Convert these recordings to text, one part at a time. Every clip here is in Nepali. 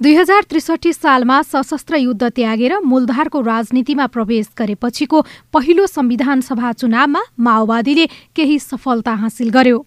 दुई हजार त्रिसठी सालमा सशस्त्र युद्ध त्यागेर मूलधारको राजनीतिमा प्रवेश गरेपछिको पहिलो संविधान सभा चुनावमा माओवादीले केही सफलता हासिल गर्यो।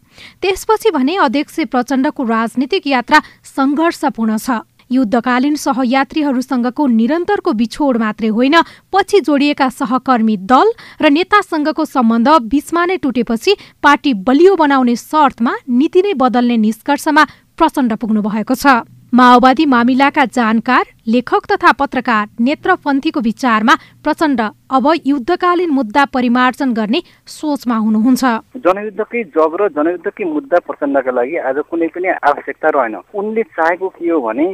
त्यसपछि भने अध्यक्ष प्रचण्डको राजनीतिक यात्रा सङ्घर्षपूर्ण छ। युद्धकालीन सहयात्रीहरूसँगको निरन्तरको बिछोड मात्रै होइन पछि जोडिएका सहकर्मी दल र नेतासँगको सम्बन्ध बीचमा नै टुटेपछि पार्टी बलियो बनाउने शर्तमा नीति नै बदल्ने निष्कर्षमा प्रचण्ड पुग्नु भएको छ। माओवादी मामिलाका जानकार लेखक तथा पत्रकार नेत्रपन्थीको विचारमा प्रचण्ड अब युद्धकालीन मुद्दा परिमार्जन गर्ने सोचमा हुनुहुन्छ। जनयुद्धकै जग र जनयुद्धकै मुद्दा प्रचण्डका लागि आज कुनै पनि आवश्यकता रहेन। उनले चाहेको के हो भने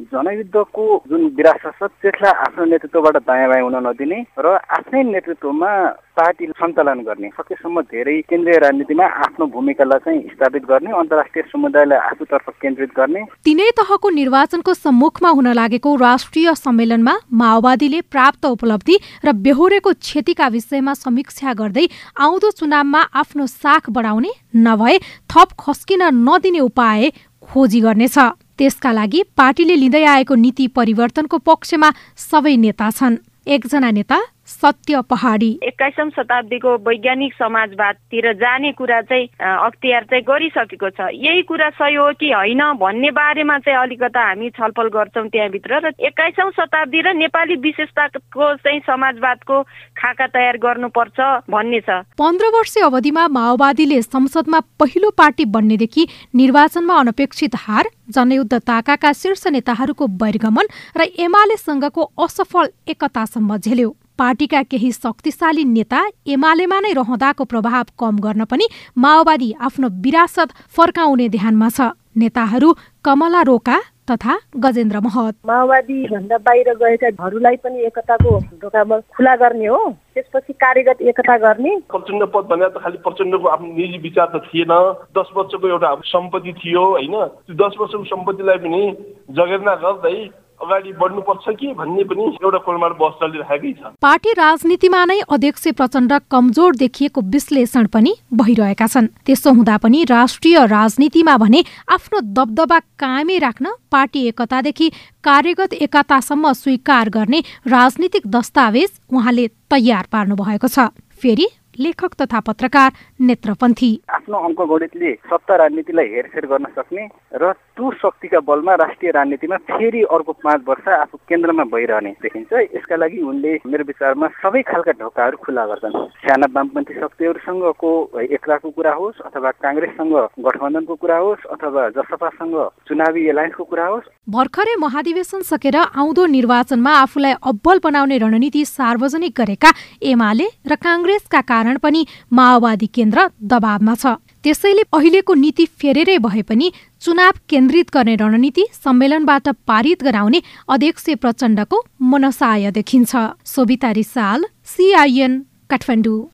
जनयुद्धको जुन विरासत छ त्यसलाई आफ्नो नेतृत्वबाट दायाँ बायाँ हुन नदिने र आफ्नै नेतृत्वमा पार्टी सञ्चालन गर्ने सकेसम्म धेरै केन्द्रीय राजनीतिमा आफ्नो भूमिकालाई चाहिँ स्थापित गर्ने अन्तर्राष्ट्रिय समुदायलाई आफूतर्फ केन्द्रित गर्ने। तीनै तहको निर्वाचनको सम्मुखमा हुन लागेको राष्ट्रिय सम्मेलनमा माओवादीले प्राप्त उपलब्धि र बेहोरेको क्षतिका विषयमा समीक्षा गर्दै आउँदो चुनावमा आफ्नो साख बढाउने नभए थप खस्किन नदिने उपाय खोजी गर्नेछ। त्यसका लागि पार्टीले लिँदै आएको नीति परिवर्तनको पक्षमा सबै नेता छन्। एकजना नेता सत्य पहाडी। एक्काइसौँ शताब्दीको वैज्ञानिक समाजवादतिर जाने कुरा चाहिँ अख्तियार चाहिँ गरिसकेको छ। यही कुरा सही हो कि होइन भन्ने बारेमा चाहिँ अलिकता हामी छलफल गर्छौँ त्यहाँभित्र र एक्काइसौँ शताब्दी र नेपाली विशेषताको चाहिँ समाजवादको खाका तयार गर्नुपर्छ भन्ने छ। पन्ध्र वर्ष अवधिमा माओवादीले संसदमा पहिलो पार्टी बन्नेदेखि निर्वाचनमा अनपेक्षित हार जनयुद्ध ताकाका शीर्ष नेताहरूको बहिर्गमन र एमालेसँगको असफल एकतासम्म झेल्यो। पार्टीका केही शक्तिशाली नेता एमालेमा नै रहँदाको प्रभाव कम गर्न पनि माओवादी आफ्नो विरासत फर्काउने ध्यानमा छ। नेताहरू कमला रोका तथा गजेन्द्र महत। माओवादी भन्दा बाहिर गएकाहरूलाई पनि एकताको ढोकामा खुला गर्ने हो। त्यसपछि कार्यगत एकता गर्ने। प्रचण्ड पद भनेर त खालि प्रचण्डको आफ्नो निजी विचार त थिएन। दस वर्षको एउटा सम्पत्ति थियो होइन? त्यो दस वर्षको सम्पत्तिलाई पनि जगेर्ना गर्दै अगाडि बढ्नुपर्छ कि भन्ने पनि एउटा कोलमार बस चलिरहेकै छ। पार्टी राजनीतिमा नै अध्यक्ष प्रचण्ड कमजोर देखिएको विश्लेषण पनि भइरहेका छन्। त्यसो हुँदा पनि राष्ट्रिय राजनीतिमा भने आफ्नो दबदबा कायमै राख्न पार्टी एकतादेखि कार्यगत एकतासम्म स्वीकार गर्ने राजनीतिक दस्तावेज उहाँले तयार पार्नु भएको छ। फेरि लेखक तथा पत्रकार नेत्रपन्थी। आफ्नो अङ्क गणितले सत्ता राजनीतिलाई हेरफेर गर्न सक्ने र त्यो शक्तिका बलमा राष्ट्रिय राजनीतिमा फेरि अर्को पाँच वर्ष आफू केन्द्रमा भइरहने देखिन्छ। यसका लागि उनले मेरो विचारमा सबै खालका ढोकाहरू खुल्ला गर्छन्। साना वामपन्थी शक्तिहरूसँगको एकताको कुरा होस् अथवा काङ्ग्रेससँग गठबन्धनको कुरा होस् अथवा जसपासँग चुनावी एलायन्सको कुरा होस्। भर्खरै महाधिवेशन सकेर आउँदो निर्वाचनमा आफूलाई अब्बल बनाउने रणनीति सार्वजनिक गरेका एमाले र काङ्ग्रेसका कारण पनि माओवादी केन्द्र दबावमा छ। त्यसैले अहिलेको नीति फेरेरै भए पनि चुनाव केन्द्रित गर्ने रणनीति सम्मेलनबाट पारित गराउने अध्यक्ष प्रचण्डको मनसाय देखिन्छ। सोभिता रिसाल सिआइएन काठमाडौँ।